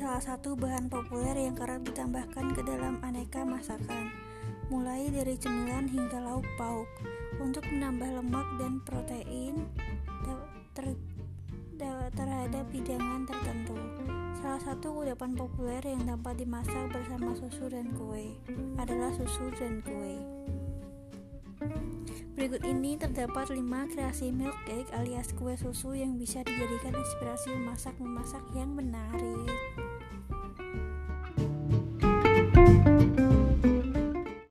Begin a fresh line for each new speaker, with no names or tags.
salah satu bahan populer yang kerap ditambahkan ke dalam aneka masakan, mulai dari cemilan hingga lauk pauk, untuk menambah lemak dan protein ter terhadap hidangan tertentu. Salah satu kudapan populer yang dapat dimasak bersama susu dan kue adalah susu dan kue. Berikut ini terdapat 5 kreasi milk cake alias kue susu yang bisa dijadikan inspirasi memasak-memasak yang menarik.